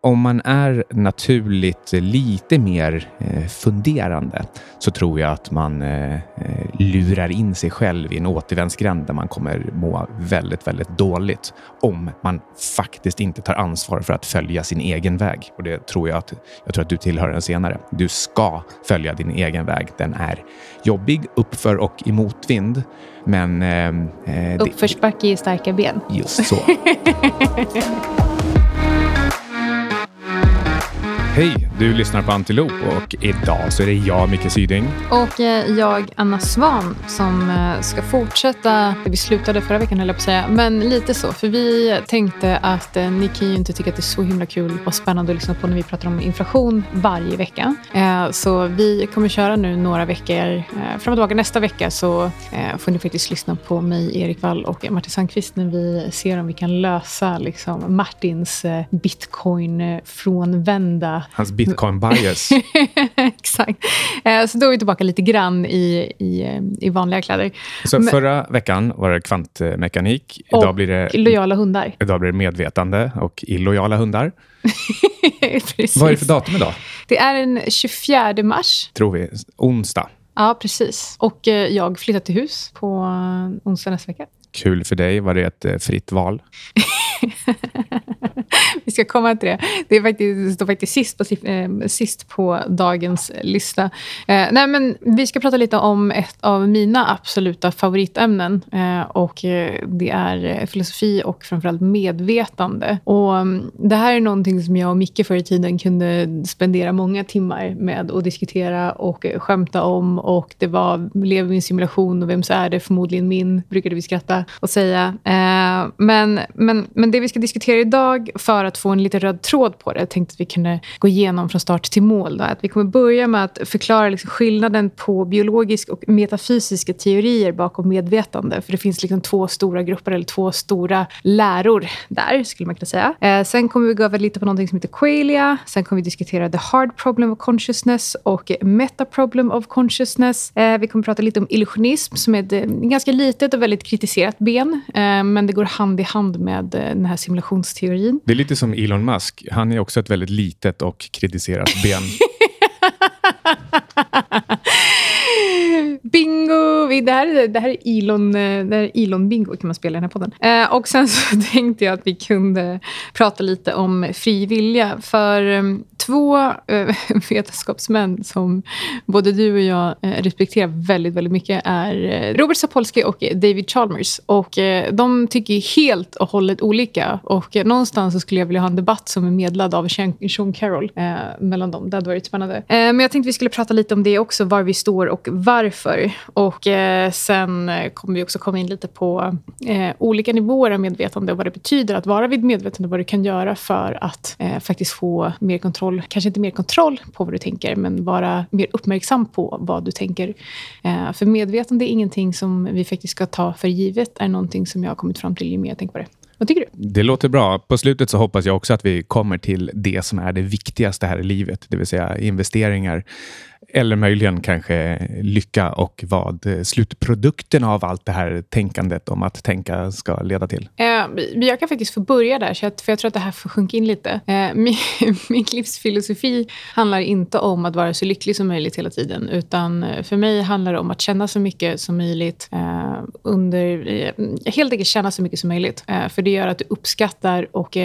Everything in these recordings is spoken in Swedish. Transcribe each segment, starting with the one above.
om man är naturligt lite mer eh, funderande så tror jag att man eh, eh, lurar in sig själv i en återvändsgränd där man kommer må väldigt, väldigt dåligt om man faktiskt inte tar ansvar för att följa sin egen väg. Och det tror jag att jag tror att du tillhör den senare. Du ska följa din egen väg. Den är jobbig, uppför och i motvind. Men... Eh, Uppförsbacke i starka ben. Just så. Hej! Du lyssnar på Antilop och idag så är det jag, Micke Syding. Och eh, jag, Anna Svan, som eh, ska fortsätta där vi slutade förra veckan, höll jag på att säga. Men lite så, för vi tänkte att eh, ni kan ju inte tycka att det är så himla kul och spännande att lyssna på när vi pratar om inflation varje vecka. Så vi kommer köra nu några veckor fram och tillbaka. Nästa vecka så får ni faktiskt lyssna på mig, Erik Wall och Martin Sandqvist när vi ser om vi kan lösa liksom, Martins bitcoin-frånvända Hans bitcoin-bias. Exakt. Eh, så då är vi tillbaka lite grann i, i, eh, i vanliga kläder. Så Men, förra veckan var det kvantmekanik. Idag och blir det, lojala hundar. Idag blir det medvetande och illojala hundar. Vad är det för datum idag? Det är den 24 mars. Tror vi. Onsdag. Ja, precis. Och eh, jag flyttar till hus på onsdag nästa vecka. Kul för dig. Var det ett fritt val? Vi ska komma till det. Det, är faktiskt, det står faktiskt sist på, eh, sist på dagens lista. Eh, nej, men vi ska prata lite om ett av mina absoluta favoritämnen. Eh, och eh, Det är eh, filosofi och framförallt medvetande. Och mm, Det här är någonting som jag och Micke förr i tiden kunde spendera många timmar med och diskutera och skämta om. Och Det var lever vi i en simulation och vem så är det? Förmodligen min, brukade vi skratta och säga. Eh, men, men, men det vi ska diskutera idag för att få en lite röd tråd på det. Jag tänkte att vi kunde gå igenom från start till mål. Då. Att vi kommer börja med att förklara liksom skillnaden på biologisk och metafysiska teorier bakom medvetande. För det finns liksom två stora grupper, eller två stora läror där, skulle man kunna säga. Eh, sen kommer vi gå över lite på någonting som heter qualia. Sen kommer vi diskutera the hard problem of consciousness och meta problem of consciousness. Eh, vi kommer prata lite om illusionism, som är ett eh, ganska litet och väldigt kritiserat ben. Eh, men det går hand i hand med eh, den här simulationsteorin. Det är lite som som Elon Musk. Han är också ett väldigt litet och kritiserat ben. Bingo! Det här, det här är Elon-bingo. det här eh, Elon bingo kan man spela i den här podden. Eh, och sen så tänkte jag att vi kunde prata lite om fri vilja. För eh, två eh, vetenskapsmän som både du och jag eh, respekterar väldigt, väldigt mycket är Robert Sapolsky och David Chalmers. Och eh, de tycker helt och hållet olika. Och någonstans så skulle jag vilja ha en debatt som är medlad av Sean, Sean Carroll mellan dem. Det hade varit spännande. men jag tänkte vi skulle prata lite om det också, var vi står och varför. Och eh, sen eh, kommer vi också komma in lite på eh, olika nivåer av medvetande och vad det betyder att vara vid medvetande, vad du kan göra för att faktiskt få mer kontroll kanske inte mer kontroll på vad du tänker, men vara mer uppmärksam på vad du tänker. Eh, för medvetande är ingenting som vi faktiskt ska ta för givet, är någonting som jag har kommit fram till ju mer jag tänker på det. Vad tycker du? Det låter bra. På slutet så hoppas jag också att vi kommer till det som är det viktigaste här i livet, det vill säga investeringar eller möjligen kanske lycka och vad slutprodukten av allt det här tänkandet om att tänka ska leda till? Eh, jag kan faktiskt få börja där, för jag tror att det här får sjunka in lite. Eh, min, min livsfilosofi handlar inte om att vara så lycklig som möjligt hela tiden, utan eh, för mig handlar det om att känna så mycket som möjligt under... Helt enkelt känna så mycket som möjligt. För det gör att du uppskattar och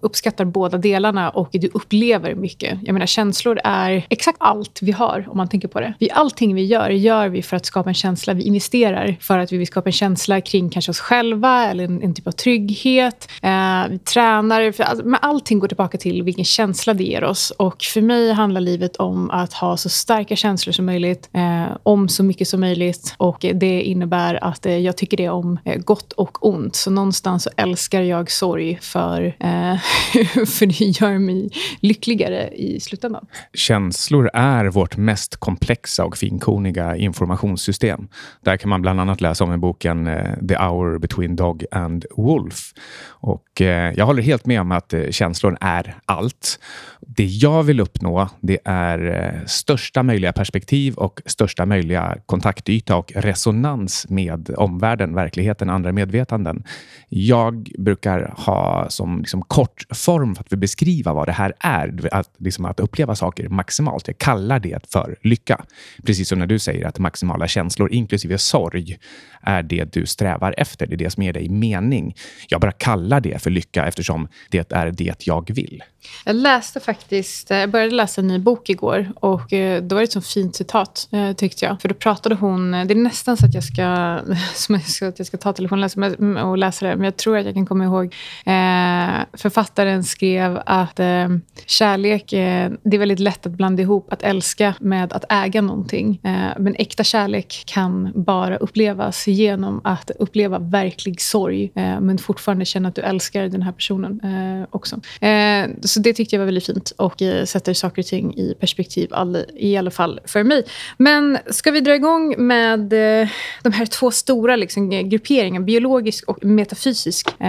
uppskattar båda delarna och du upplever mycket. Jag menar, känslor är exakt allt vi har, om man tänker på det. Vi, allting vi gör, gör vi för att skapa en känsla. Vi investerar för att vi vill skapa en känsla kring kanske oss själva eller en, en typ av trygghet. Eh, vi tränar. För, alltså, men allting går tillbaka till vilken känsla det ger oss. Och för mig handlar livet om att ha så starka känslor som möjligt, eh, om så mycket som möjligt. Och det innebär att eh, jag tycker det om eh, gott och ont. Så någonstans så älskar jag sorg för, eh, för det gör mig lyckligare i slutändan. Känslor är är vårt mest komplexa och finkorniga informationssystem. Där kan man bland annat läsa om i boken eh, The Hour Between Dog and Wolf. Och eh, jag håller helt med om att eh, känslor är allt. Det jag vill uppnå det är eh, största möjliga perspektiv och största möjliga kontaktyta och resonans med omvärlden, verkligheten, andra medvetanden. Jag brukar ha som liksom kort form för att beskriva vad det här är. Att, liksom att uppleva saker maximalt. Jag kallar det för lycka. Precis som när du säger att maximala känslor, inklusive sorg, är det du strävar efter. Det är det som ger dig mening. Jag bara kallar det för lycka eftersom det är det jag vill. Jag läste faktiskt, Eh, jag började läsa en ny bok igår och eh, då var det ett så fint citat eh, tyckte jag. För då pratade hon, det är nästan så att jag ska, som jag ska, att jag ska ta telefonen och läsa det, men jag tror att jag kan komma ihåg. Författaren skrev att kärlek, det är väldigt lätt att blanda ihop att älska med att äga någonting. Men äkta kärlek kan bara upplevas genom att uppleva verklig sorg men fortfarande känna att du älskar den här personen också. Så det tyckte jag var väldigt fint och eh, sätter saker och ting i perspektiv, all, i alla fall för mig. Men ska vi dra igång med eh, de här två stora liksom, eh, grupperingarna, biologisk och metafysisk, eh,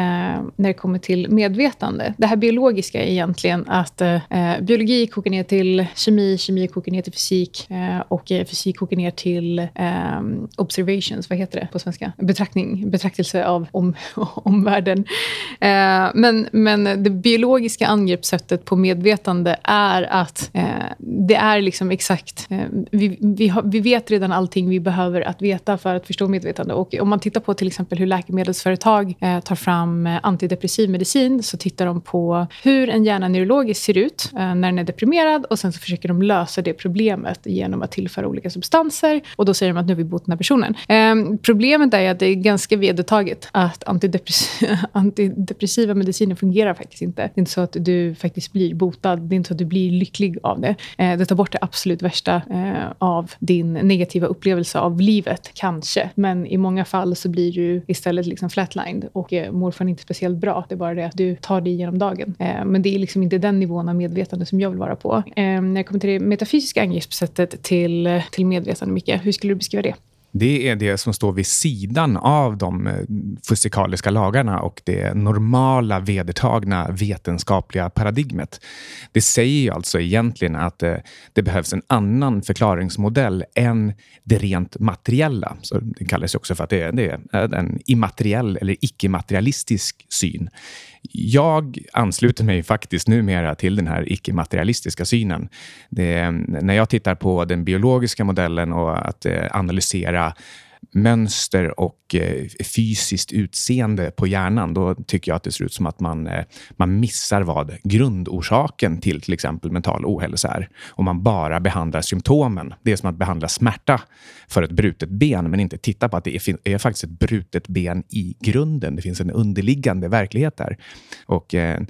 när det kommer till medvetande. Det här biologiska är egentligen att eh, biologi kokar ner till kemi, kemi kokar ner till fysik eh, och fysik kokar ner till eh, observations, vad heter det på svenska? Betraktning, betraktelse av om, omvärlden. men, men det biologiska angreppssättet på medvetandet medvetande är att eh, det är liksom exakt... Eh, vi, vi, har, vi, vet redan allting vi behöver att veta för att förstå medvetande. Och om man tittar på till exempel hur läkemedelsföretag eh, tar fram eh, antidepressiv medicin så tittar de på hur en hjärna neurologiskt ser ut eh, när den är deprimerad och sen så försöker de lösa det problemet genom att tillföra olika substanser. Och Då säger de att nu har vi botat den här personen. Eh, problemet är att det är ganska vedertaget att antidepress antidepressiva mediciner fungerar faktiskt inte. Det är inte så att du faktiskt blir botad. Det är inte så att du blir lycklig av det. Eh, det tar bort det absolut värsta eh, av din negativa upplevelse av livet, kanske. Men i många fall så blir du istället liksom flatlined och eh, mår fan inte speciellt bra. Det är bara det att du tar dig igenom dagen. Eh, Men det är liksom inte den nivån av medvetande som jag vill vara på. Eh, när jag kommer till det metafysiska angreppssättet till, eh, till medvetande, Micke, hur skulle du beskriva det? Det är det som står vid sidan av de eh, fysikaliska lagarna och det normala vedertagna vetenskapliga paradigmet. Det säger ju alltså egentligen att eh, det behövs en annan förklaringsmodell än det rent materiella. Så det kallas också för att det är en immateriell eller icke-materialistisk syn jag ansluter mig faktiskt numera till den här icke-materialistiska synen. Det, när jag tittar på den biologiska modellen och att eh, analysera mönster och eh, fysiskt utseende på hjärnan, då tycker jag att det ser ut som att man, eh, man missar vad grundorsaken till till exempel mental ohälsa är. Om man bara behandlar symptomen. Det är som att behandla smärta för ett brutet ben, men inte titta på att det är, är faktiskt ett brutet ben i grunden. Det finns en underliggande verklighet där. Och eh,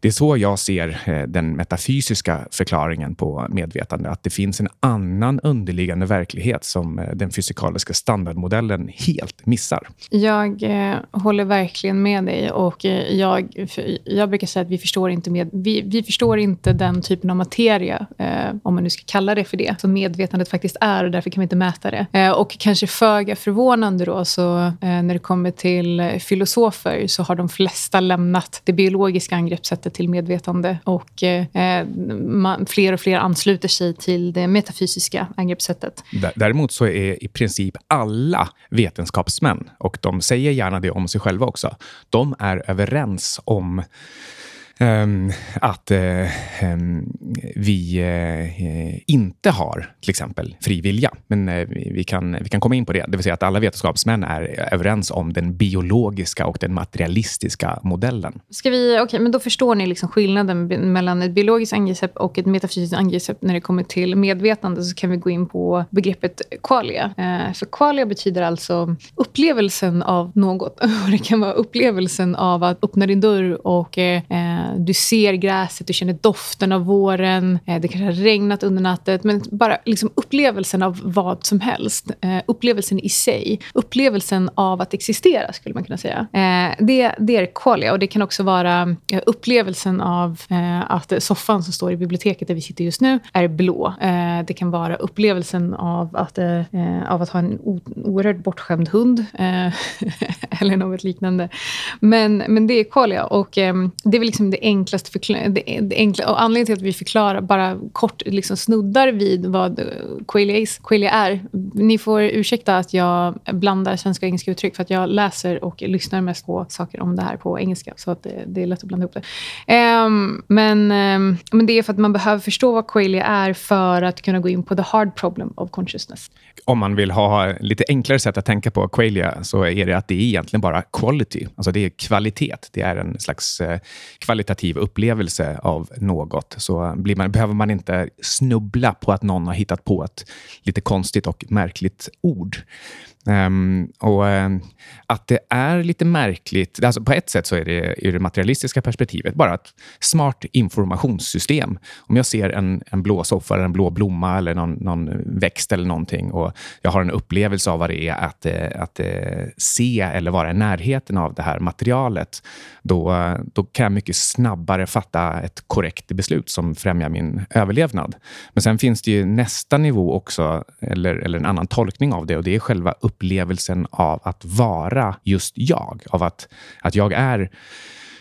det är så jag ser eh, den metafysiska förklaringen på medvetande, att det finns en annan underliggande verklighet som eh, den fysikaliska standardmodellen helt missar. Jag eh, håller verkligen med dig och eh, jag, jag brukar säga att vi förstår inte, med, vi, vi förstår inte den typen av materia, eh, om man nu ska kalla det för det, som medvetandet faktiskt är och därför kan vi inte mäta det. Eh, och kanske föga förvånande då, så eh, när det kommer till filosofer så har de flesta lämnat det biologiska angreppssättet till medvetande och eh, man, fler och fler ansluter sig till det metafysiska angreppssättet. Däremot så är i princip alla vetenskapsmän, och de säger gärna det om sig själva också, de är överens om Ehm, att eh, ehm, vi eh, inte har till exempel fri vilja. Men eh, vi, kan, vi kan komma in på det. Det vill säga att alla vetenskapsmän är överens om den biologiska och den materialistiska modellen. Ska vi, okay, men då förstår ni liksom skillnaden mellan ett biologiskt angreppssätt och ett metafysiskt angreppssätt när det kommer till medvetande. Så kan vi gå in på begreppet qualia. för qualia betyder alltså upplevelsen av något. det kan vara upplevelsen av att öppna din dörr och Eh, du ser gräset, du känner doften av våren. Eh, det kanske har regnat under natten. Men bara liksom upplevelsen av vad som helst. Eh, upplevelsen i sig. Upplevelsen av att existera, skulle man kunna säga. Det, det är qualia. Och det kan också vara upplevelsen av att soffan som står i biblioteket där vi sitter just nu är blå. Det kan vara upplevelsen av att, av att ha en oerhört bortskämd hund. eller något liknande. Men, men det är qualia. Och det är väl liksom det enklaste det, det enkla, och Anledningen till att vi förklarar, bara kort liksom snuddar vid vad qualia, är. Ni får ursäkta att jag blandar svenska och engelska uttryck för att jag läser och lyssnar mest på saker om det här på engelska. Så att det, det är lätt att blanda ihop det. Um, men, um, men det är för att man behöver förstå vad qualia är för att kunna gå in på the hard problem of consciousness. Om man vill ha lite enklare sätt att tänka på qualia så är det att det är egentligen bara quality. Alltså det är kvalitet. Det är en slags eh, kvalitativ upplevelse av något. Så blir man, behöver man inte snubbla på att någon har hittat på ett lite konstigt och märkligt ord. Um, och um, Att det är lite märkligt, alltså på ett sätt så är det ur det materialistiska perspektivet bara ett smart informationssystem. Om jag ser en, en blå soffa, eller en blå blomma eller någon, någon växt eller någonting och jag har en upplevelse av vad det är att, eh, att, att se eller vara i närheten av det här materialet, då, då kan jag mycket snabbare fatta ett korrekt beslut som främjar min överlevnad. Men sen finns det ju nästa nivå också, eller, eller en annan tolkning av det och det är själva upplevelsen av att vara just jag. Av att, att jag är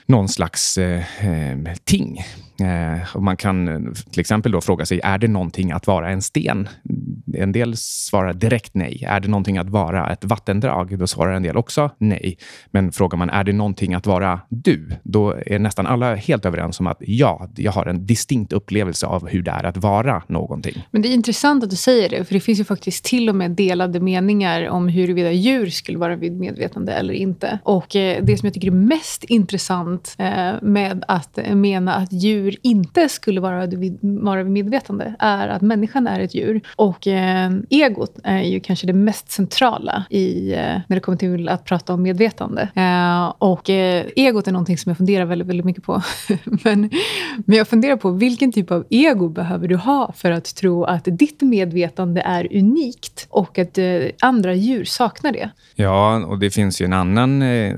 någon slags eh, eh ting. Eh, och man kan eh, till exempel då fråga sig, är det någonting att vara en sten? En del svarar direkt nej. Är det någonting att vara ett vattendrag? Då svarar en del också nej. Men frågar man, är det någonting att vara du? Då är nästan alla helt överens om att ja, jag har en distinkt upplevelse av hur det är att vara någonting. Men det är intressant att du säger det, för det finns ju faktiskt till och med delade meningar om huruvida djur skulle vara vid medvetande eller inte. Och eh, det som jag tycker är mest intressant eh, med att mena att djur djur inte skulle vara vid, vara vid medvetande är att människan är ett djur. Och eh, egot är ju kanske det mest centrala i, eh, när det kommer till att prata om medvetande. Eh, och eh, egot är någonting som jag funderar väldigt, väldigt mycket på. men, men jag funderar på vilken typ av ego behöver du ha för att tro att ditt medvetande är unikt och att eh, andra djur saknar det? Ja, och det finns ju en annan eh,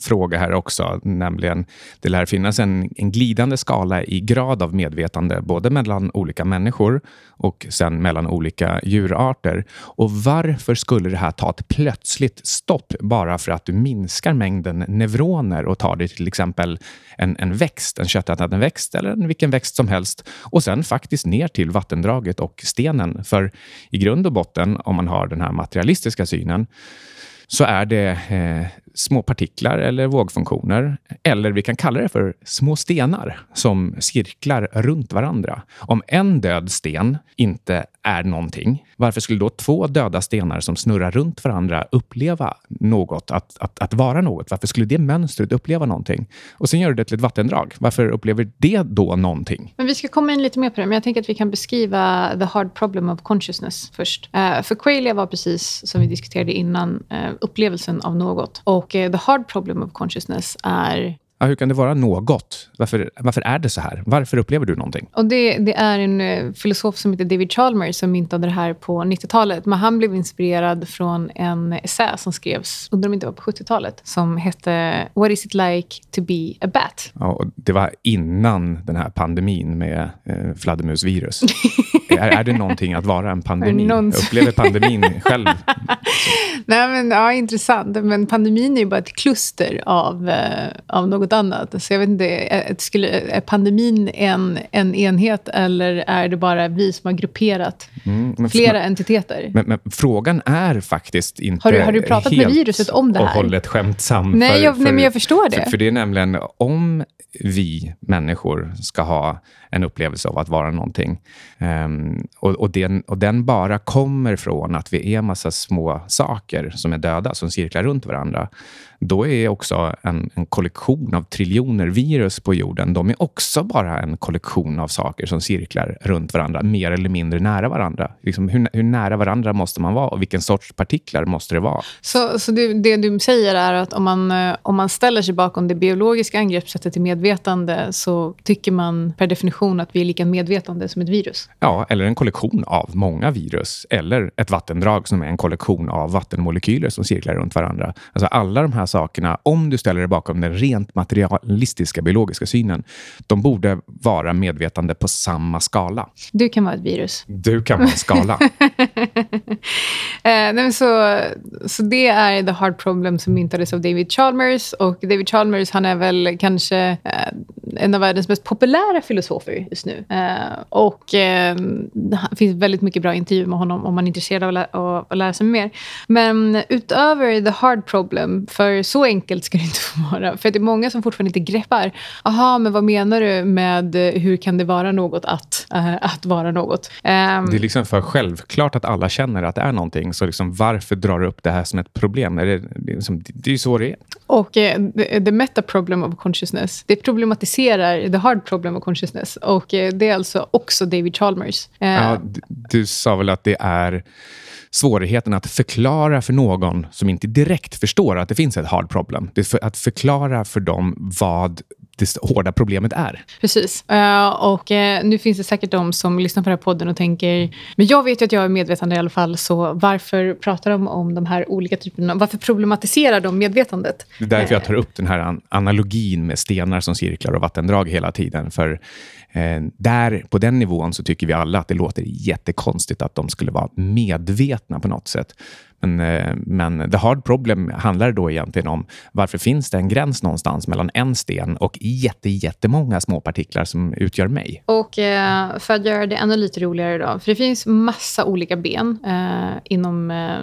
fråga här också, nämligen det lär finnas en, en glidande skala i grad av medvetande, både mellan olika människor och sen mellan olika djurarter. Och varför skulle det här ta ett plötsligt stopp bara för att du minskar mängden neuroner och tar dig till exempel en, en växt, en köttätande växt eller en, vilken växt som helst och sen faktiskt ner till vattendraget och stenen. För i grund och botten, om man har den här materialistiska synen, så är det eh, små partiklar eller vågfunktioner. Eller vi kan kalla det för små stenar som cirklar runt varandra. Om en död sten inte är någonting, varför skulle då två döda stenar som snurrar runt varandra uppleva något, att, att, att vara något? Varför skulle det mönstret uppleva någonting? Och sen gör du det till ett vattendrag. Varför upplever det då någonting? Men vi ska komma in lite mer på det, men jag tänker att vi kan beskriva the hard problem of consciousness först. Uh, för Qualia var precis som vi diskuterade innan, uh, upplevelsen av något. Och uh, the hard problem of consciousness är Ja, hur kan det vara något? Varför, varför är det så här? Varför upplever du någonting? Och det, det är en uh, filosof som heter David Chalmers som myntade det här på 90-talet. Men han blev inspirerad från en essä som skrevs, undrar om det inte var på 70-talet, som hette What is it like to be a bat? Ja, och det var innan den här pandemin med eh, fladdermusvirus. är, är det någonting att vara en pandemi? Jag upplever pandemin själv. Nej, men, ja, intressant. Men pandemin är ju bara ett kluster av, eh, av något annat. Så jag vet inte, är, skulle, är pandemin en, en enhet eller är det bara vi som har grupperat mm, flera men, entiteter? Men, men, frågan är faktiskt inte Har du, har du pratat med viruset om det här? och hållet skämtsam. Nej, för, jag, för, nej, men jag förstår det. För, för det är nämligen, om vi människor ska ha en upplevelse av att vara någonting. Um, och, och, den, och den bara kommer från att vi är massa små saker som är döda, som cirklar runt varandra. Då är också en, en kollektion av triljoner virus på jorden, de är också bara en kollektion av saker som cirklar runt varandra, mer eller mindre nära varandra. Liksom hur, hur nära varandra måste man vara och vilken sorts partiklar måste det vara? Så, så det, det, du säger är att om man, eh, om man ställer sig bakom det biologiska angreppssättet till medvetande så tycker man per definition att vi är lika medvetande som ett virus? Ja, eller en kollektion av många virus. Eller ett vattendrag som är en kollektion av vattenmolekyler som cirklar runt varandra. Alltså alla de här sakerna, om du ställer dig bakom den rent materialistiska biologiska synen, de borde vara medvetande på samma skala. Du kan vara ett virus. Du kan vara en skala. eh, så, så det är The Hard Problem som myntades av David Chalmers. Och David Chalmers han är väl kanske eh, en av världens mest populära filosofer just nu. Eh, och eh, det finns väldigt mycket bra intervjuer med honom om man är intresserad av att, lä av att lära sig mer. Men utöver The Hard Problem, för så enkelt ska det inte få vara. För det är många som fortfarande inte greppar. Aha, men vad menar du med hur kan det vara något att, äh, att vara något? Um, det är liksom för självklart att alla känner att det är någonting. Så liksom, varför drar du upp det här som ett problem? Det, det, liksom, det är ju så det är. Och uh, the, the meta problem of consciousness, det problematiserar the hard problem of consciousness. Och uh, det är alltså också David Chalmers. Uh, ja, du, du sa väl att det är svårigheten att förklara för någon som inte direkt förstår att det finns ett hard problem. Det är för att förklara för dem vad det hårda problemet är. Precis. Uh, och uh, nu finns det säkert de som lyssnar på den här podden och tänker, men jag vet ju att jag är medvetande i alla fall, så varför pratar de om de här olika typerna? Varför problematiserar de medvetandet? Det är därför jag tar upp den här analogin med stenar som cirklar och vattendrag hela tiden. För Eh, där, på den nivån så tycker vi alla att det låter jättekonstigt att de skulle vara medvetna på något sätt. Men, eh, men the hard problem handlar då egentligen om varför finns det en gräns någonstans mellan en sten och jätte, jättemånga små partiklar som utgör mig? Och eh, för att göra det ännu lite roligare då, för det finns massa olika ben eh, inom eh,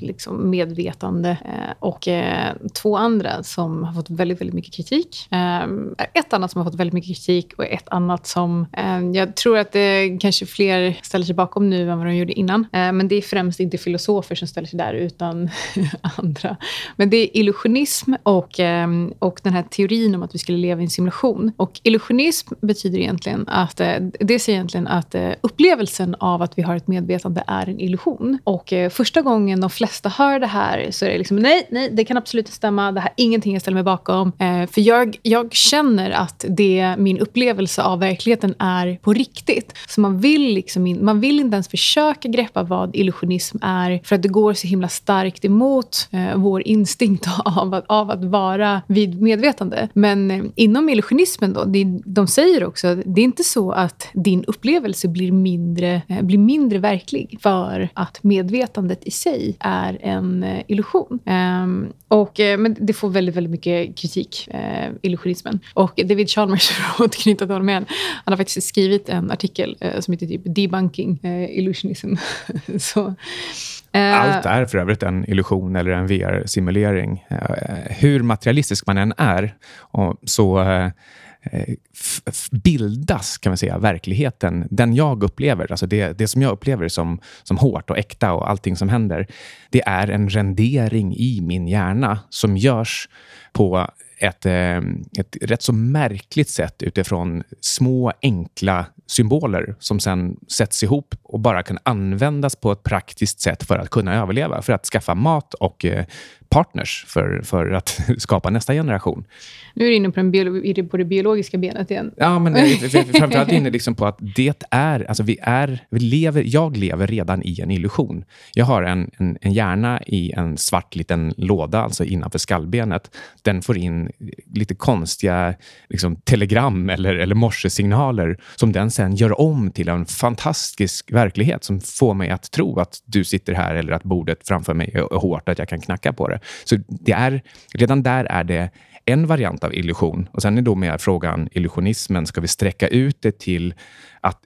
liksom medvetande eh, och eh, två andra som har fått väldigt, väldigt mycket kritik. Eh, ett annat som har fått väldigt mycket kritik och ett annat som jag tror att det kanske fler ställer sig bakom nu än vad de gjorde innan. men det är främst inte filosofer som ställer sig där utan andra. Men det är illusionism och, ehm, och den här teorin om att vi skulle leva i en simulation. Och illusionism betyder egentligen att, eh, det säger egentligen att eh, upplevelsen av att vi har ett medvetande är en illusion. Och eh, första gången de flesta hör det här så är det liksom nej, nej, det kan absolut inte stämma. Det här är ingenting jag ställer mig bakom. För jag, jag känner att det, min upplevelse av verkligheten är på riktigt. Så man vill, liksom man vill inte ens försöka greppa vad illusionism är för att det går så himla starkt emot eh, vår instinkt av att, av att vara vid medvetande. Men eh, inom illusionismen då, det, de säger också att det är inte så att din upplevelse blir mindre, eh, blir mindre verklig för att medvetandet i sig är en eh, illusion. Ehm, och, eh, men det får väldigt, väldigt mycket kritik, eh, illusionismen. Och David Chalmers, för att knyta till honom igen, han har faktiskt skrivit en artikel eh, som heter typ Debunking eh, illusionism. så, Eh, Allt är för övrigt en illusion eller en VR-simulering. Eh, hur materialistisk man än är så eh, bildas kan man säga, verkligheten, den jag upplever, alltså det, det som jag upplever som, som hårt och äkta och allting som händer, det är en rendering i min hjärna som görs på ett, ett rätt så märkligt sätt utifrån små enkla symboler som sen sätts ihop och bara kan användas på ett praktiskt sätt för att kunna överleva, för att skaffa mat och eh, partners för, för att skapa nästa generation. Nu är du inne på, den på det biologiska benet igen. Ja, men framförallt inne liksom på att det är, alltså vi är, vi lever, jag lever redan i en illusion. Jag har en, en, en hjärna i en svart liten låda, alltså innanför skallbenet. Den får in lite konstiga liksom, telegram eller, eller morsesignaler som den sen gör om till en fantastisk verklighet som får mig att tro att du sitter här eller att bordet framför mig är hårt, att jag kan knacka på det. Så det är, redan där är det en variant av illusion. Och sen är då med frågan illusionismen, ska vi sträcka ut det till att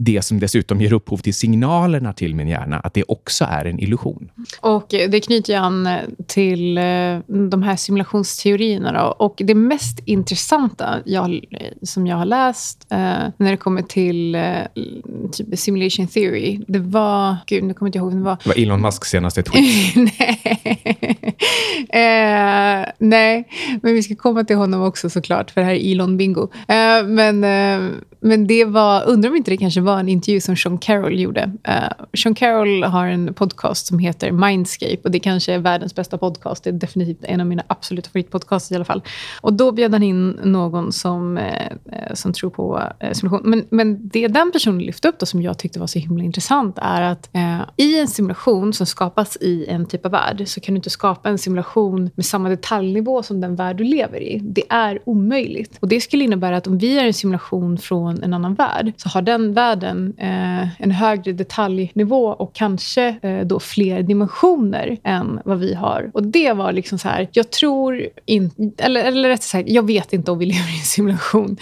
det som dessutom ger upphov till signalerna till min hjärna, att det också är en illusion. Och det knyter ju an till de här simulationsteorierna. Då. Och det mest intressanta jag, som jag har läst eh, när det kommer till eh, typ simulation theory, det var... Gud, nu kommer jag inte ihåg det var. Det var Elon Musks senaste tweet. nej. eh, nej, men vi ska komma till honom också såklart, för det här är Elon-bingo. Eh, men, eh, men det var, undrar om inte det kanske var var en intervju som Sean Carroll gjorde. Uh, Sean Carroll har en podcast som heter Mindscape och det kanske är världens bästa podcast. Det är definitivt en av mina absoluta favoritpodcasts i alla fall. Och då bjöd han in någon som, uh, som tror på uh, simulation. Men, men det den personen lyfte upp då, som jag tyckte var så himla intressant är att i en simulation som skapas i en typ av värld så kan du inte skapa en simulation med samma detaljnivå som den värld du lever i. Det är omöjligt. Och Det skulle innebära att om vi är en simulation från från en annan värld så har den världen eh, en högre detaljnivå och kanske eh, då fler dimensioner än vad vi har. Och det var liksom så här, jag tror inte, eller, eller rättare sagt, jag vet inte om vi lever i en simulation.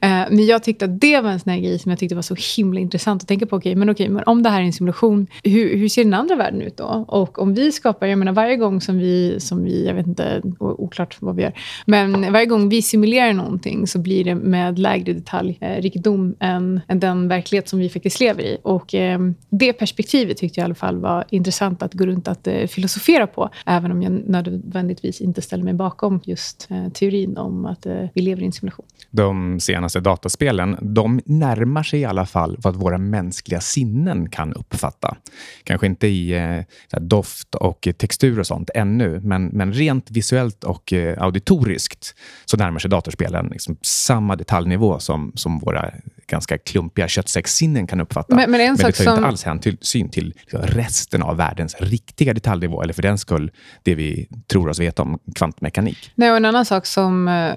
Eh, men jag tyckte att det var en sån här grej som jag tyckte var så himla intressant att tänka på. Okej, okay, men okej, okay, men om det här är en simulation, hur, hur ser den andra världen ut då? Och om vi skapar, jag menar varje gång som vi, som vi jag vet inte, oklart vad vi gör, men varje gång vi simulerar någonting så blir det med lägre detaljrikedom eh, än, än den verklighet som vi faktiskt lever i. Och eh, Det perspektivet tyckte jag i alla fall var intressant att gå runt att eh, filosofera på. Även om jag nödvändigtvis inte ställer mig bakom just eh, teorin om att eh, vi lever i en simulation. De senaste dataspelen de närmar sig i alla fall vad våra mänskliga sinnen kan uppfatta. Kanske inte i eh, doft och textur och sånt ännu, men, men rent visuellt och eh, auditoriskt så närmar sig datorspelen liksom samma detaljnivå som, som våra ganska klumpiga köttsäckssinnen kan uppfatta. Men, men, en men det tar som... inte alls hänsyn till resten av världens riktiga detaljnivå, eller för den skull det vi tror oss veta om kvantmekanik. Nej, och en annan sak som, eh,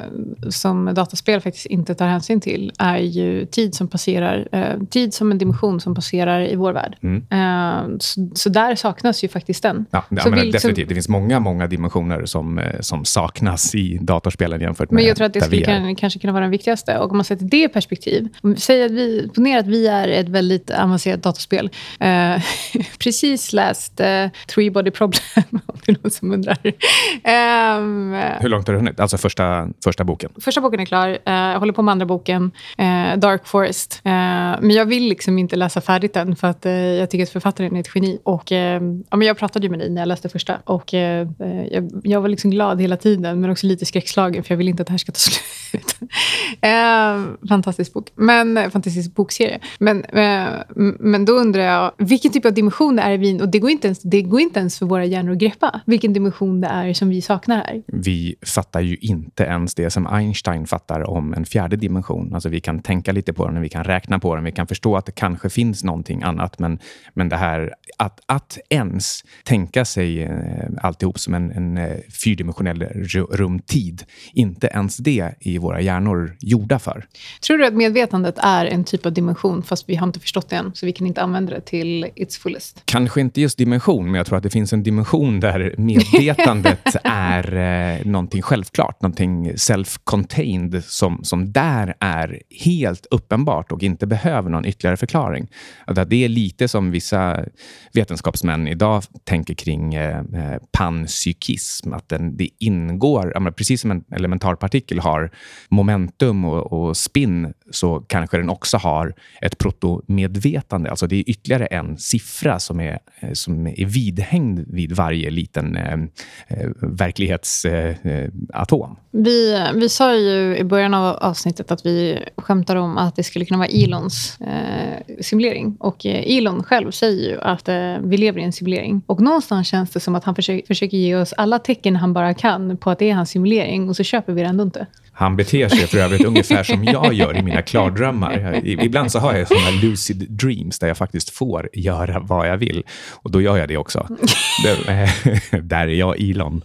som dataspel faktiskt inte tar hänsyn till är ju tid som passerar. Eh, tid som en dimension som passerar i vår värld. Mm. Eh, så, så, där saknas ju faktiskt den. Ja, ja men definitivt. Det finns många, många dimensioner som, eh, som saknas i datorspelen jämför med Men jag tror att det skulle kan, kanske kunna vara den viktigaste. Och om man sätter det i perspektiv, säg att vi, ponera att vi är ett väldigt avancerat dataspel. Uh, precis läst uh, Three Body Problem, om det är någon som undrar. Um, Hur långt har du hunnit? Alltså första, första boken? Första boken är klar. Uh, jag håller på med andra boken, Dark Forest. men jag vill liksom inte läsa färdigt den, för att jag tycker att författaren är ett geni. Och, ja, men jag pratade ju med dig när jag läste första. Och, jag, jag, var liksom glad hela tiden, men också lite skräckslagen, för jag vill inte att det här ska ta slut. fantastisk bok. Men, eh, fantastisk bokserie. Men, eh, men då undrar jag, vilken typ av dimension är vi Och det går, inte ens, det går inte ens för våra hjärnor att greppa vilken dimension det är som vi saknar här. Vi fattar ju inte ens det som Einstein fattar om en fjärde dimension. Alltså vi kan tänka lite på den, vi kan räkna på den, vi kan förstå att det kanske finns någonting annat. Men, men det här att, att ens tänka sig eh, alltihop som en, en fyrdimensionell rumtid, inte ens det är våra hjärnor gjorda för. Tror du att medvetandet är en typ av dimension, fast vi har inte förstått det än, så vi kan inte använda det till its fullest? Kanske inte just dimension, men jag tror att det finns en dimension där medvetandet är eh, någonting självklart, någonting self-contained, som, som där är helt uppenbart och inte behöver någon ytterligare förklaring. Att det är lite som vissa vetenskapsmän idag tänker kring eh, eh panpsykism, att den, det ingår, precis som en elementarpartikel har momentum och, och spin så kanske den också har ett protomedvetande. Alltså det är ytterligare en siffra som är, eh, som är vidhängd vid varje liten eh, eh verklighetsatom. Eh, vi, vi sa ju i början av avsnittet att vi skämtar om att det skulle kunna vara Elons eh, simulering. Och Elon själv säger ju att eh, vi lever i en simulering. Och någonstans känns det som att han försöker, försöker ge oss alla tecken han bara kan på att det är hans simulering och så köper vi det ändå inte. Han beter sig för övrigt ungefär som jag gör i mina klardrömmar. Ibland så har jag såna lucid dreams där jag faktiskt får göra vad jag vill. Och då gör jag det också. där är jag Elon.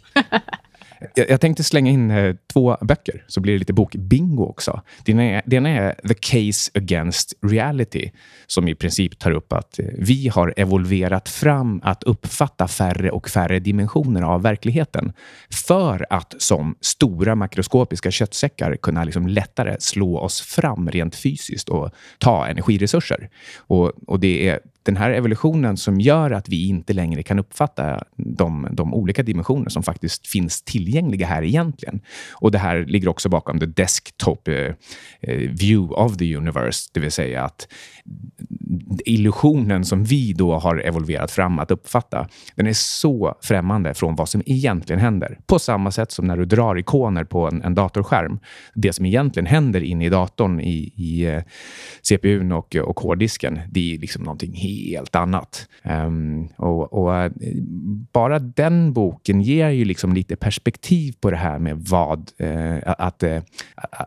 Jag, jag tänkte slänga in eh, två böcker, så blir det lite bokbingo också. Den ena, den är The Case Against Reality, som i princip tar upp att eh, vi har evolverat fram att uppfatta färre och färre dimensioner av verkligheten för att som stora makroskopiska köttsäckar kunna liksom lättare slå oss fram rent fysiskt och ta energiresurser. Och, och det är den här evolutionen som gör att vi inte längre kan uppfatta de, de, olika dimensioner som faktiskt finns tillgängliga här egentligen. Och det här ligger också bakom the desktop eh, eh, view of the universe, det vill säga att illusionen som vi då har evolverat fram att uppfatta, den är så främmande från vad som egentligen händer. På samma sätt som när du drar ikoner på en, en datorskärm. Det som egentligen händer inne i datorn, i, i eh, CPUn och, och hårddisken, det är liksom någonting helt annat. Um, och, och eh, bara den boken ger ju liksom lite perspektiv på det här med vad, eh, att, eh,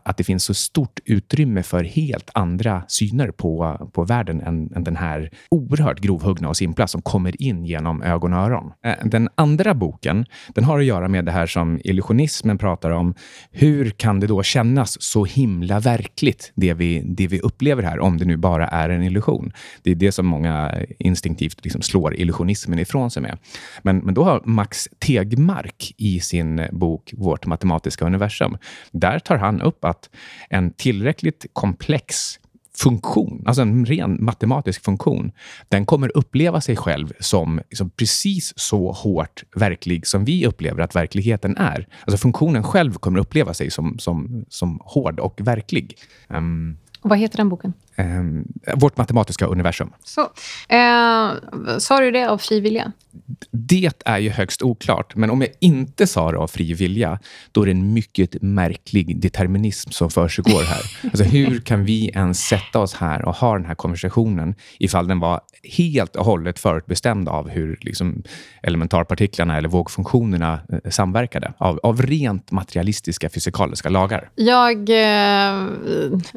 att det finns så stort utrymme för helt andra syner på, på världen än, än den här oerhört grovhuggna och simpla som kommer in genom ögon och öron. Eh, den andra boken, den har att göra med det här som illusionismen pratar om. Hur kan det då kännas så himla verkligt, det vi, det vi upplever här, om det nu bara är en illusion? Det är det som många instinktivt liksom slår illusionismen ifrån sig med. Men, men då har Max Tegmark i sin bok Vårt matematiska universum, där tar han upp att en tillräckligt komplex funktion, alltså en ren matematisk funktion, den kommer uppleva sig själv som, liksom precis så hårt verklig som vi upplever att verkligheten är. Alltså funktionen själv kommer uppleva sig som, som, som hård och verklig. Um, vad heter den boken? Um, vårt matematiska universum. Så, eh, sa du det av fri vilja? Det är ju högst oklart, men om jag inte sa det av fri vilja, då är det en mycket märklig determinism som försiggår här. alltså, hur kan vi ens sätta oss här och ha den här konversationen ifall den var helt och hållet förutbestämd av hur liksom, elementarpartiklarna eller vågfunktionerna eh, samverkade, av, av rent materialistiska fysikaliska lagar? Jag, eh,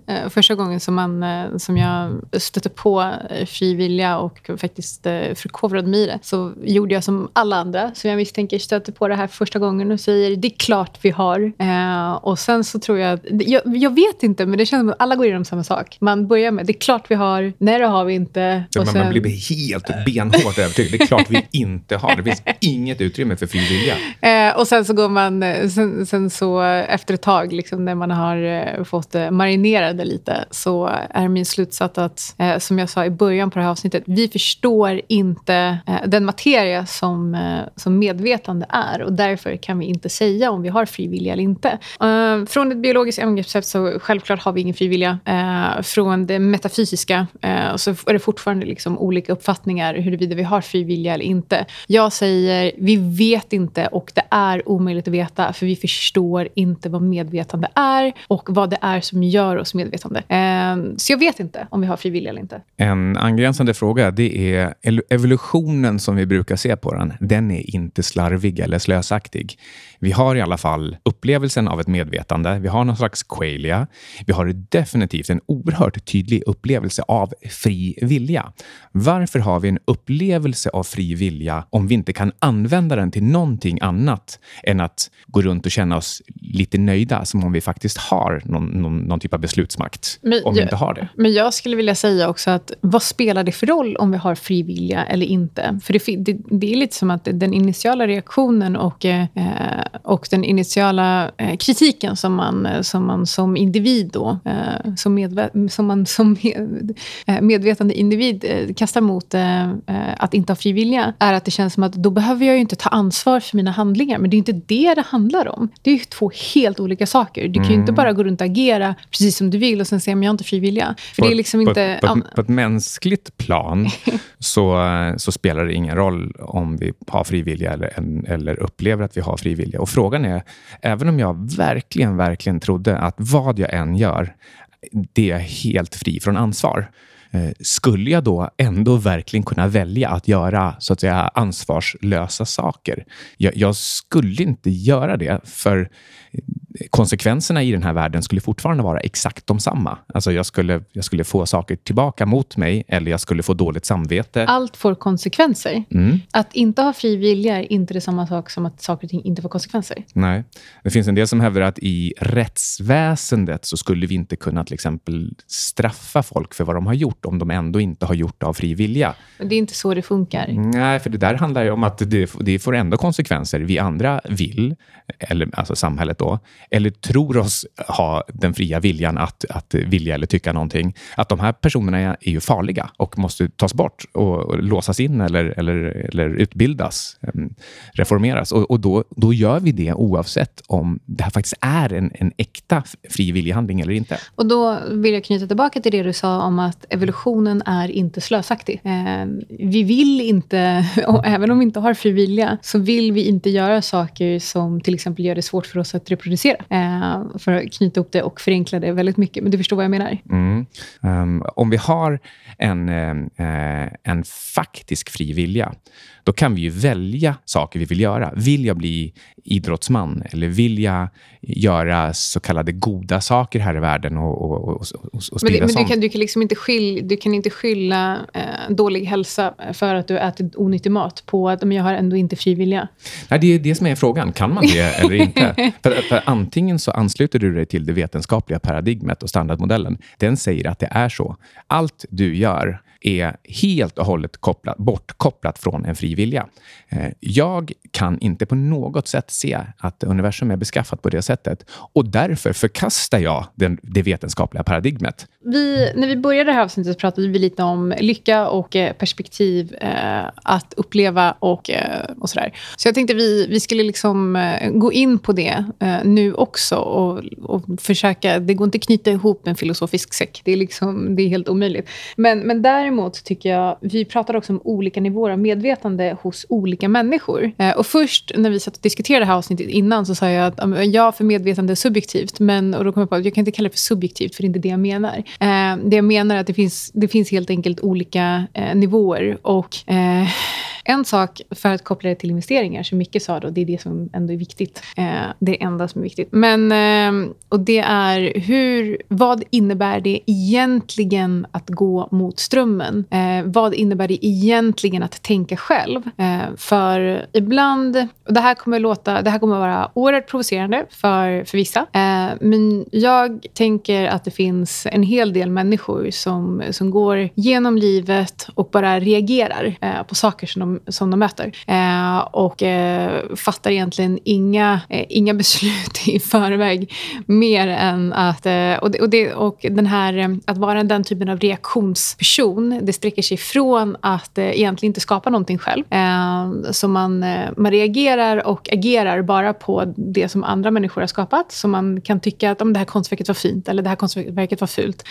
eh första gången som man eh, som jag stötte på eh, frivilliga och faktiskt eh, förkovrade mig i det, så gjorde jag som alla andra som jag misstänker stötte på det här första gången och säger det är klart vi har. Eh, och sen så tror jag, jag, jag, vet inte, men det känns som att alla går igenom samma sak. Man börjar med det är klart vi har, nej det har vi inte. Ja, och sen, man blir helt benhårt övertygad. Det är klart vi inte har. Det finns inget utrymme för frivilliga. Eh, och sen så går man, eh, sen, sen så efter ett tag, liksom, när man har eh, fått marinera det lite, så är min slutsats att, eh, som jag sa i början på det här avsnittet, vi förstår inte eh, den materia som, eh, som medvetande är och därför kan vi inte säga om vi har fri vilja eller inte. Eh, från ett biologiskt angreppssätt så självklart har vi ingen fri vilja. Eh, från det metafysiska eh, så är det fortfarande liksom olika uppfattningar huruvida vi har fri vilja eller inte. Jag säger vi vet inte och det är omöjligt att veta för vi förstår inte vad medvetande är och vad det är som gör oss medvetande. Eh, så jag vet vet inte om vi har frivilliga eller inte. En angränsande fråga det är evolutionen som vi brukar se på den. Den är inte slarvig eller slösaktig. Vi har i alla fall upplevelsen av ett medvetande. Vi har någon slags qualia. Vi har definitivt en oerhört tydlig upplevelse av fri vilja. Varför har vi en upplevelse av fri vilja om vi inte kan använda den till någonting annat än att gå runt och känna oss lite nöjda som om vi faktiskt har någon, någon, någon typ av beslutsmakt? Men, om vi inte har det. Men jag skulle vilja säga också att vad spelar det för roll om vi har fri vilja eller inte? För det, det, det är lite som att den initiala reaktionen och, eh, och den initiala eh, kritiken som man, eh, som man som individ då, eh, som, medve, som man som med, eh, medvetande individ eh, kastar mot att inte ha fri vilja, är att det känns som att då behöver jag ju inte ta ansvar för mina handlingar. Men det är inte det det handlar om. Det är ju två helt olika saker. Du kan ju inte mm. bara gå runt och agera precis som du vill och sen säga, men jag har inte fri vilja. För på, det är liksom inte... På, på, på ett mänskligt plan så, så spelar det ingen roll om vi har frivilliga eller, eller upplever att vi har frivilliga. Och frågan är, även om jag verkligen, verkligen trodde att vad jag än gör, det är helt fri från ansvar Eh, skulle jag då ändå verkligen kunna välja att göra så att säga ansvarslösa saker? Jag, jag skulle inte göra det, för konsekvenserna i den här världen skulle fortfarande vara exakt de samma. Alltså jag skulle, jag skulle få saker tillbaka mot mig eller jag skulle få dåligt samvete. Allt får konsekvenser. Mm. Att inte ha fri vilja är inte detsamma sak som att saker och ting inte får konsekvenser. Nej. Det finns en del som hävdar att i rättsväsendet så skulle vi inte kunna till exempel straffa folk för vad de har gjort om de ändå inte har gjort det av fri vilja. Men det är inte så det funkar. Nej, för det där handlar ju om att det, det får ändå konsekvenser. Vi andra vill, eller alltså samhället då, eller tror oss ha den fria viljan att, att vilja eller tycka någonting, att de här personerna är, är ju farliga och måste tas bort och, och låsas in eller, eller, eller utbildas, reformeras. Och, och då, då gör vi det oavsett om det här faktiskt är en, en äkta fri viljehandling eller inte. Och då vill jag knyta tillbaka till det du sa om att evolutionen är inte slösaktig. Eh, vi vill inte, och även om vi inte har fri vilja, så vill vi inte göra saker som till exempel gör det svårt för oss att reproducera Eh, för att knyta ihop det och förenkla det väldigt mycket. Men du förstår vad jag menar? Mm. Um, om vi har en, eh, eh en faktisk fri vilja, då kan vi ju välja saker vi vill göra. Vill jag bli idrottsman eller vill jag göra så kallade goda saker här i världen och, och, och, och, och Men, det, men du, kan, du, kan liksom inte skylla, du kan inte skylla eh, dålig hälsa för att du ätit onyttig mat på att men jag har ändå inte fri vilja. Nej, det är det som är frågan. Kan man det eller inte? för, för antingen så ansluter du dig till det vetenskapliga paradigmet och standardmodellen. Den säger att det är så. Allt du gör är helt och hållet kopplat, bortkopplat från en fri vilja. Eh, jag kan inte på något sätt se att universum är beskaffat på det sättet och därför förkastar jag den, det vetenskapliga paradigmet. Vi, när vi började det här avsnittet pratade vi lite om lycka och eh, perspektiv eh, att uppleva och, eh, och sådär. Så jag tänkte vi, vi skulle liksom eh, gå in på det eh, nu också och, och försöka... Det går inte att knyta ihop en filosofisk säck. Det är, liksom, det är helt omöjligt. Men, men däremot Däremot tycker jag... Vi pratar också om olika nivåer av medvetande hos olika människor. Eh, och först när vi satt och diskuterade det här avsnittet innan så sa jag att ja, för medvetande är subjektivt. Men, och då kom jag på att jag kan inte kalla det för subjektivt, för det är inte det jag menar. Eh, det jag menar är att det finns, det finns helt enkelt olika eh, nivåer. Och eh, en sak för att koppla det till investeringar, som Micke sa, då, det är det som ändå är viktigt. Eh, det är det enda som är viktigt. Men, eh, och det är hur, vad innebär det egentligen att gå mot strömmen? Eh, vad innebär det egentligen att tänka själv? Eh, för ibland, och det här kommer låta, det här kommer vara oerhört provocerande för, för vissa. Eh, men jag tänker att det finns en hel del människor som, som går genom livet och bara reagerar eh, på saker som de som de möter. Eh, och eh, fattar egentligen inga, eh, inga beslut i förväg. Mer än att... Eh, och, det, och, det, och den här, eh, att vara den typen av reaktionsperson, det sträcker sig från att eh, egentligen inte skapa någonting själv. Eh, så man, eh, man reagerar och agerar bara på det som andra människor har skapat. Så man kan tycka att om det här konstverket var fint eller det här konstverket var fult.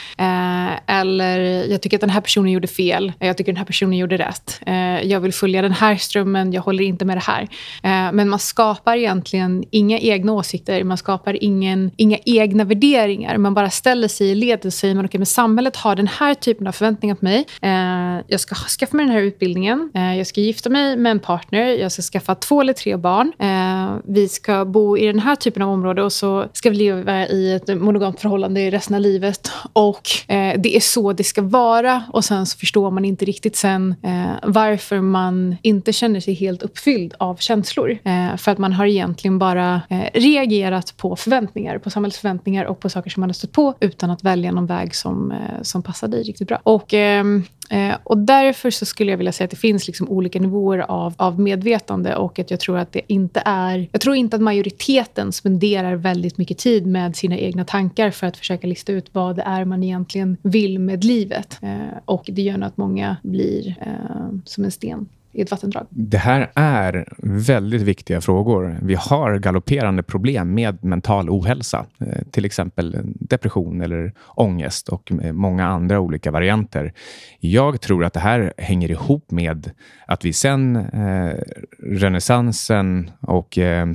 eller jag tycker att den här personen gjorde fel. Jag tycker att den här personen gjorde rätt. jag vill följa följa den här strömmen, jag håller inte med det här. Eh, men man skapar egentligen inga egna åsikter, man skapar ingen, inga egna värderingar. Man bara ställer sig i ledet och säger okay, men samhället har den här typen av förväntningar på mig. Eh, jag ska skaffa mig den här utbildningen, eh, jag ska gifta mig med en partner, jag ska skaffa två eller tre barn. Eh, vi ska bo i den här typen av område och så ska vi leva i ett monogamt förhållande resten av livet. Och eh, det är så det ska vara. Och sen så förstår man inte riktigt sen eh, varför man inte känner sig helt uppfylld av känslor. Eh, för att man har egentligen bara eh, reagerat på förväntningar, på samhällsförväntningar och på saker som man har stött på utan att välja någon väg som, eh, som passar dig riktigt bra. Och, ehm, eh, och därför så skulle jag vilja säga att det finns liksom olika nivåer av, av medvetande och att jag tror att det inte är... Jag tror inte att majoriteten spenderar väldigt mycket tid med sina egna tankar för att försöka lista ut vad det är man egentligen vill med livet. Eh, och det gör nog att många blir eh, som en sten i ett vattendrag? Det här är väldigt viktiga frågor. Vi har galopperande problem med mental ohälsa, eh, till exempel depression eller ångest och eh, många andra olika varianter. Jag jag tror att det här hänger ihop med att vi sen eh, renässansen och eh,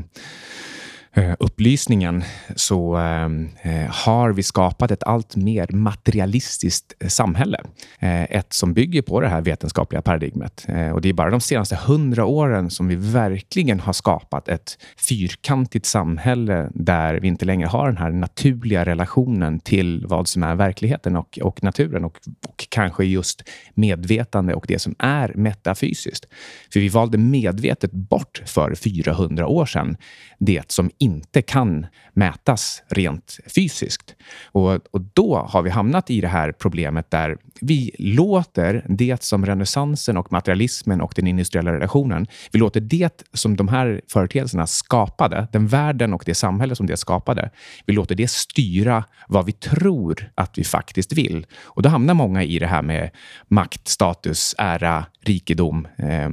Eh, upplysningen så ehm, eh, har vi skapat ett allt mer materialistiskt eh, samhälle. Eh, ett som bygger på det här vetenskapliga paradigmet. Och det är bara de senaste hundra åren som vi verkligen har skapat ett fyrkantigt samhälle där vi inte längre har den här naturliga relationen till vad som är verkligheten och, och naturen och, och kanske just medvetande och det som är metafysiskt. För vi valde medvetet bort för 400 år sedan det som inte kan mätas rent fysiskt. Och, och då har vi hamnat i det här problemet där vi låter det som renässansen och materialismen och den industriella relationen, vi låter det som de här företeelserna skapade, den världen och det samhälle som det skapade, vi låter det styra vad vi tror att vi faktiskt vill. Och då hamnar många i det här med makt, status, ära, rikedom. Eh,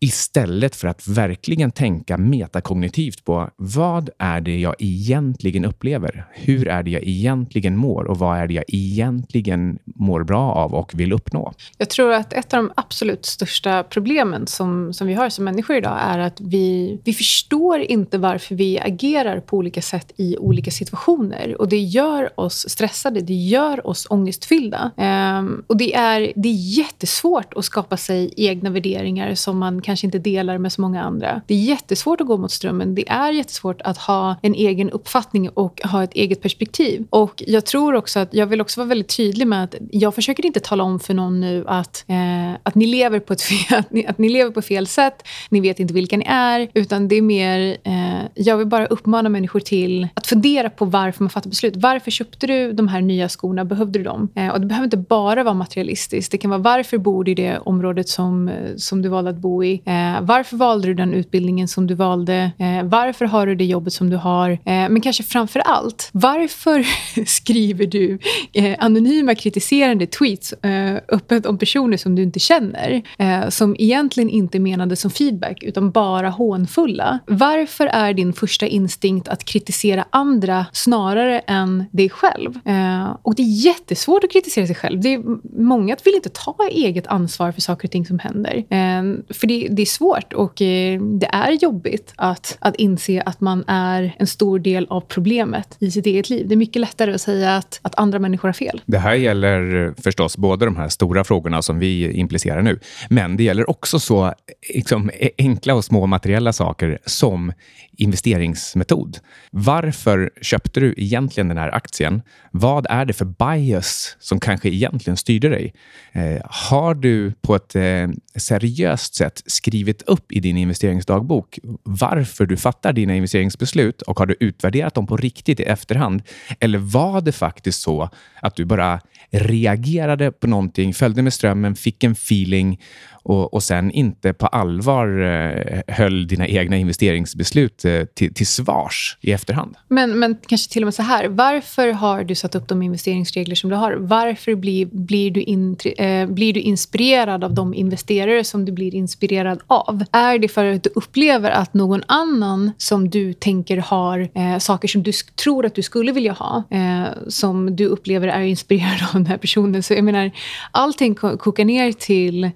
istället för att verkligen tänka metakognitivt på vad är det jag egentligen upplever? Hur är det jag egentligen mår och vad är det jag egentligen mår bra av och vill uppnå? Jag tror att ett av de absolut största problemen som, som vi har som människor idag är att vi, vi förstår inte varför vi agerar på olika sätt i olika situationer. Och Det gör oss stressade, det gör oss ångestfyllda. Um, och det är, det är jättesvårt att skapa sig egna värderingar som man kanske inte delar med så många andra. Det är jättesvårt att gå mot strömmen. Det är jättesvårt att ha en egen uppfattning och ha ett eget perspektiv. Och jag tror också att jag vill också vara väldigt tydlig med att jag försöker inte tala om för någon nu att, eh, att, ni lever på ett fel, att, ni, att ni lever på fel sätt. Ni vet inte vilka ni är. Utan det är mer, eh, jag vill bara uppmana människor till att fundera på varför man fattar beslut. Varför köpte du de här nya skorna? Behövde du dem? Eh, och det behöver inte bara vara materialistiskt. Det kan vara varför bor du i det området som, eh, som du valde att bo i? Eh, varför valde du den utbildningen som du valde? Eh, varför har du det jobbet som du har? Eh, men kanske framför allt, varför skriver du eh, anonyma kritiserande tweets eh, öppet om personer som du inte känner? Eh, som egentligen inte menade som feedback, utan bara hånfulla. Varför är din första instinkt att kritisera andra snarare än dig själv? Eh, och det är jättesvårt att kritisera sig själv. Det är, många vill inte ta eget ansvar för saker och ting som händer. Eh, för det det, är svårt och eh, det är jobbigt att, att inse att man är en stor del av problemet i sitt eget liv. Det är mycket lättare att säga att, att andra människor har fel. Det här gäller eh, förstås både de här stora frågorna som vi implicerar nu, men det gäller också så liksom, e- enkla och små materiella saker som investeringsmetod. Varför köpte du egentligen den här aktien? Vad är det för bias som kanske egentligen styrde dig? Eh, har du på ett eh, seriöst sätt skrivit upp i din investeringsdagbok varför du fattar dina investeringsbeslut och har du utvärderat dem på riktigt i efterhand? Eller var det faktiskt så att du bara reagerade på någonting, följde med strömmen, fick en feeling och, och sen inte på allvar eh, höll dina egna investeringsbeslut eh, till, till svars i efterhand. Men, men kanske till och med så här. Varför har du satt upp de investeringsregler som du har? Varför blir, blir, du, in, eh, blir du inspirerad av de investerare som du blir inspirerad av? Är det för att du upplever att någon annan som du tänker har eh, saker som du tror att du skulle vilja ha, eh, som du upplever är inspirerad av den här personen? Så jag menar, allting kokar ner till eh,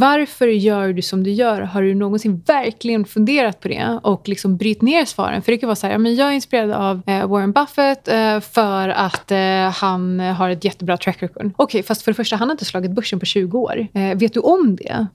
varför gör du som du gör? Har du någonsin verkligen funderat på det och liksom bryt ner svaren? För det kan vara så här, men jag är inspirerad av eh, Warren Buffett eh, för att eh, han har ett jättebra track record. Okej, okay, fast för det första, han har inte slagit börsen på 20 år. Vet du om det?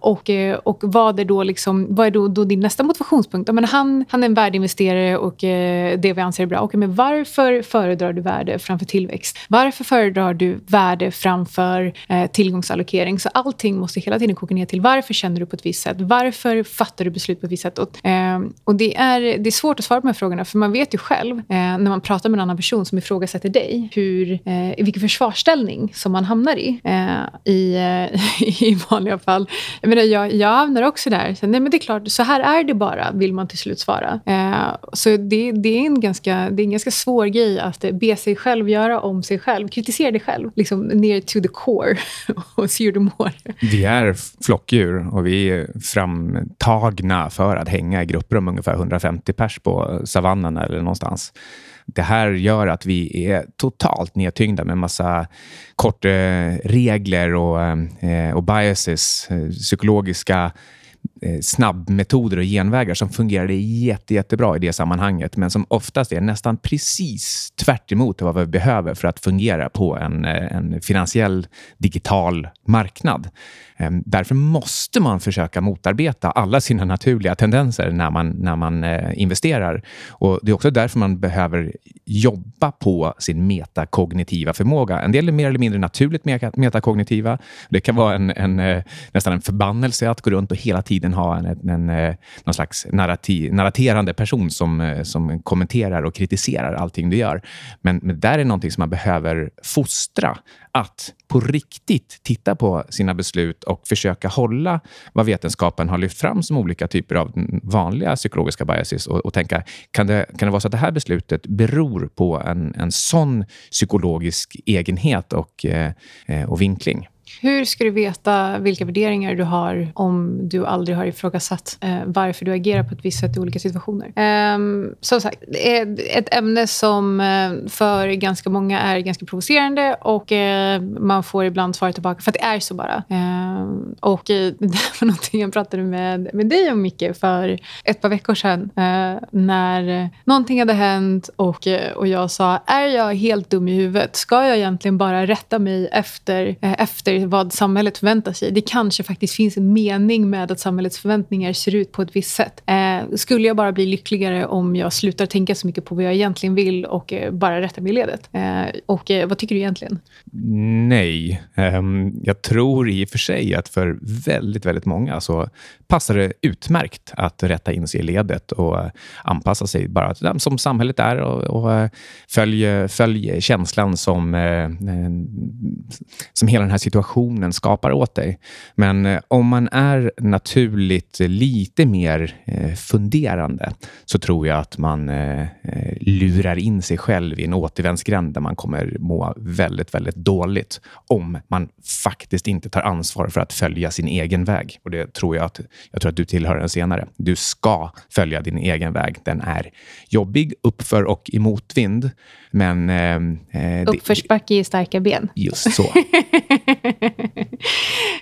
Och, och vad är då, liksom, vad är då, då din nästa motivationspunkt? men han, han är en värdeinvesterare och det vi anser är bra. Okay, men varför föredrar du värde framför tillväxt? Varför föredrar du värde framför tillgångsallokering? Så allting måste hela tiden kokar ner till varför känner du på ett visst sätt? Varför fattar du beslut på ett visst sätt? Och, eh, och det, är, det är svårt att svara på de här frågorna, för man vet ju själv eh, när man pratar med en annan person som ifrågasätter dig, hur, eh, i vilken försvarsställning som man hamnar i eh, i, eh, i vanliga fall. Jag, menar, jag, jag hamnar också där. Så, nej, men det är klart, så här är det bara, vill man till slut svara. Eh, så det, det, är en ganska, det är en ganska svår grej att be sig själv göra om sig själv. Kritisera dig själv, liksom ner to the core och se hur du mår. Det är är flockdjur och vi är framtagna för att hänga i grupper om ungefär 150 pers på savannen eller någonstans. Det här gör att vi är totalt nedtyngda med massa kortregler och, eh, och biases, eh, psykologiska Eh, snabbmetoder och genvägar som fungerade jätte, jättebra i det sammanhanget, men som oftast är nästan precis tvärt vad vi behöver för att fungera på en, eh, en finansiell digital marknad. Ehm, därför måste man försöka motarbeta alla sina naturliga tendenser när man, när man eh, investerar. Och Det är också därför man behöver jobba på sin metakognitiva förmåga. En del är mer eller mindre naturligt metakognitiva. Det kan vara en, en, nästan en förbannelse att gå runt och hela tiden ha en, en, en någon slags narrativ, narraterande person som, eh, som kommenterar och kritiserar allting du gör. Men, men där är någonting som man behöver fostra att på riktigt titta på sina beslut och försöka hålla vad vetenskapen har lyft fram som olika typer av vanliga psykologiska biases och, och tänka, kan det, kan det vara så att det här beslutet beror på en, en sån psykologisk egenhet och, eh, eh och vinkling? Hur ska du veta vilka värderingar du har om du aldrig har ifrågasatt eh, varför du agerar på ett visst sätt i olika situationer? Eh, som sagt, det är ett ämne som eh, för ganska många är ganska provocerande och eh, man får ibland svara tillbaka för att det är så bara. Ehm, och eh, det var någonting jag pratade med, med dig om, Micke, för ett par veckor sedan eh, när någonting hade hänt och, eh, och jag sa, är jag helt dum i huvudet? Ska jag egentligen bara rätta mig efter, eh, efter vad samhället förväntar sig. Det kanske faktiskt finns en mening med att samhällets förväntningar ser ut på ett visst sätt. Eh, skulle jag bara bli lyckligare om jag slutar tänka så mycket på vad jag egentligen vill och eh, bara rättar mig i ledet? Eh, och eh, vad tycker du egentligen? Nej. Um, jag tror i och för sig att för väldigt, väldigt många så passar det utmärkt att rätta in sig i ledet och eh, anpassa sig bara till dem som samhället är och, och eh, följ, följ känslan som, eh, som hela den här situationen skapar åt dig. Men om man är naturligt lite mer funderande så tror jag att man lurar in sig själv i en återvändsgränd där man kommer må väldigt, väldigt dåligt om man faktiskt inte tar ansvar för att följa sin egen väg. Och det tror jag att, jag tror att du tillhör den senare. Du ska följa din egen väg. Den är jobbig, uppför och i motvind. Men... Eh, Uppförsbacke i starka ben. Just så.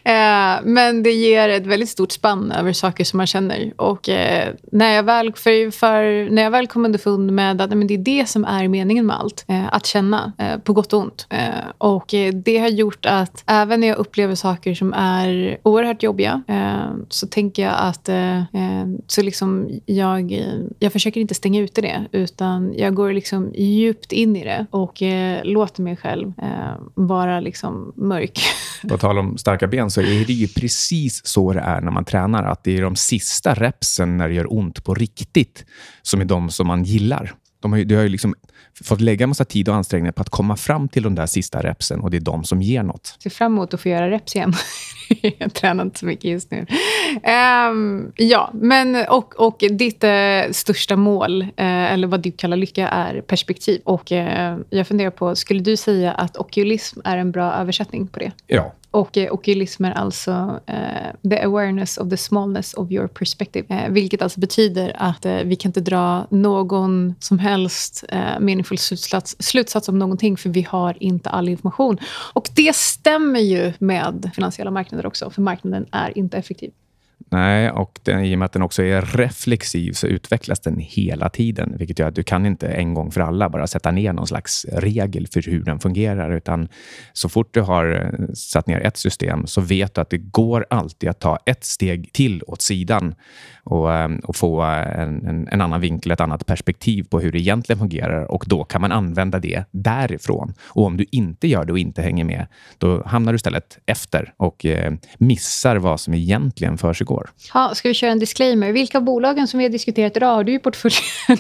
eh, men det ger ett väldigt stort spann över saker som man känner. Och eh, när, jag väl, för, för, när jag väl kom underfund med att men det är det som är meningen med allt, eh, att känna, eh, på gott och ont. Eh, och eh, det har gjort att även när jag upplever saker som är oerhört jobbiga så tänker jag att så liksom jag, jag försöker inte stänga ute det, utan jag går liksom djupt in i det och eh, låter mig själv eh, vara liksom mörk. På tal om starka ben så är det ju precis så det är när man tränar. Att det är de sista repsen när det gör ont på riktigt som är de som man gillar. De har ju, du har ju liksom fått lägga massa tid och ansträngningar på att komma fram till de där sista repsen och det är de som ger något. Ser fram emot att få göra reps igen. jag tränar inte så mycket just nu. Um, ja, men och, och ditt uh, största mål, uh, eller vad du kallar lycka, är perspektiv. Och uh, jag funderar på, skulle du säga att okulism är en bra översättning på det? Ja, och eh, okulism är alltså eh, the awareness of the smallness of your perspective. Eh, vilket alltså betyder att eh, vi kan inte dra någon som helst eh, meningsfull slutsats, slutsats om någonting för vi har inte all information. Och det stämmer ju med finansiella marknader också, för marknaden är inte effektiv. Nej, och den, i och med att den också är reflexiv så utvecklas den hela tiden, vilket gör att du kan inte en gång för alla bara sätta ner någon slags regel för hur den fungerar, utan så fort du har eh, satt ner ett system så vet du att det går alltid att ta ett steg till åt sidan och, eh, och få en, en, en, annan vinkel, ett annat perspektiv på hur det egentligen fungerar och då kan man använda det därifrån. Och om du inte gör det och inte hänger med, då hamnar du istället efter och eh, missar vad som egentligen försiggår. Ja, ska vi köra en disclaimer? Vilka av bolagen som vi har diskuterat idag har du i portföljen?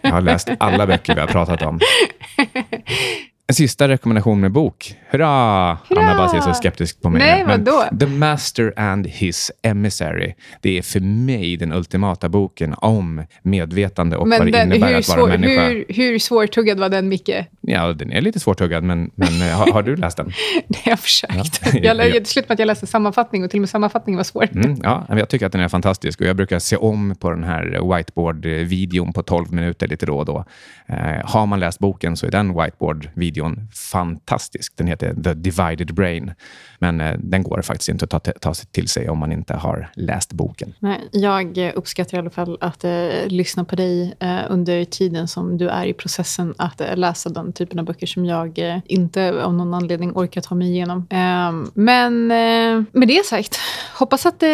Jag har läst alla böcker vi har pratat om. En sista rekommendation med bok. Hurra! Hurra! Anna bara ser så skeptisk på mig. Nej, vadå? The Master and His Emissary. Det är för mig den ultimata boken om medvetande och men vad det den, innebär att vara svår, människa. Hur, hur svårtuggad var den, Micke? Ja, den är lite svårtuggad, men, men eh, har, har, du läst den? Nej, jag har försökt. Ja. Jag lärde till slut med att jag läste sammanfattning och till och med sammanfattningen var svår. Mm, ja, jag tycker att den är fantastisk och jag brukar se om på den här whiteboard-videon på 12 minuter lite då och då. Eh, har man läst boken så är den whiteboard-videon videon fantastisk. Den heter The Divided Brain. Men eh, den går faktiskt inte att ta, ta sig till sig om man inte har läst boken. Nej, jag uppskattar i alla fall att eh, lyssna på dig eh, under tiden som du är i processen att eh, läsa den typen av böcker som jag eh, inte av någon anledning orkar ta mig igenom. Ehm, men eh, med det sagt, hoppas att, eh,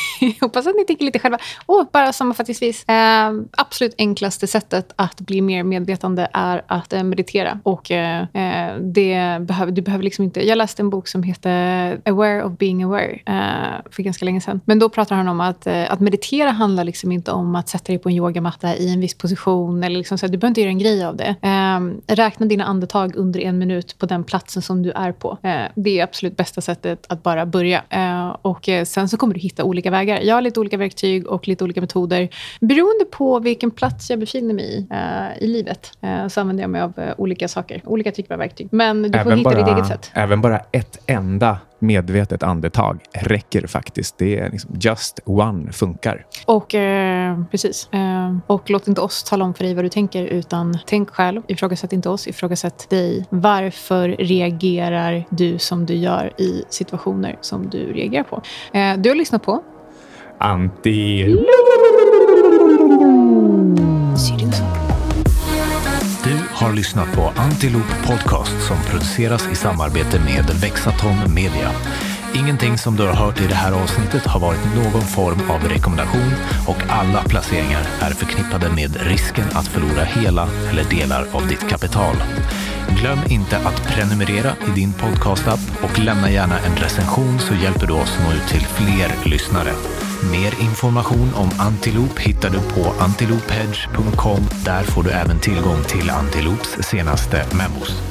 hoppas att ni tänker lite själva. Och bara sammanfattningsvis, ehm, absolut enklaste sättet att bli mer medvetande är att eh, meditera. Och eh, eh, det behöver, du behöver liksom inte... Jag läste en bok som heter Aware of being aware eh, för ganska länge sedan. Men då pratar han om att, eh, att meditera handlar liksom inte om att sätta dig på en yogamatta i en viss position. Eller liksom så här, du behöver inte göra en grej av det. Eh, räkna dina andetag under en minut på den platsen som du är på. Eh, det är absolut bästa sättet att bara börja. Eh, och eh, Sen så kommer du hitta olika vägar. Jag har lite olika verktyg och lite olika metoder. Beroende på vilken plats jag befinner mig i eh, i livet eh, så använder jag mig av eh, olika saker. Olika typer av verktyg. Men du får även hitta bara, ditt eget sätt. Även bara ett enda medvetet andetag räcker faktiskt. Det är liksom just one funkar. Och eh, precis. Eh, och låt inte oss tala om för dig vad du tänker, utan tänk själv. Ifrågasätt inte oss, ifrågasätt dig. Varför reagerar du som du gör i situationer som du reagerar på? Eh, du har lyssnat på Anti har lyssnat på Antiloop Podcast som produceras i samarbete med Vexatom Media. Ingenting som du har hört i det här avsnittet har varit någon form av rekommendation och alla placeringar är förknippade med risken att förlora hela eller delar av ditt kapital. Glöm inte att prenumerera i din podcastapp och lämna gärna en recension så hjälper du oss nå ut till fler lyssnare. Mer information om Antiloop hittar du på antiloophedge.com. Där får du även tillgång till Antiloops senaste memos.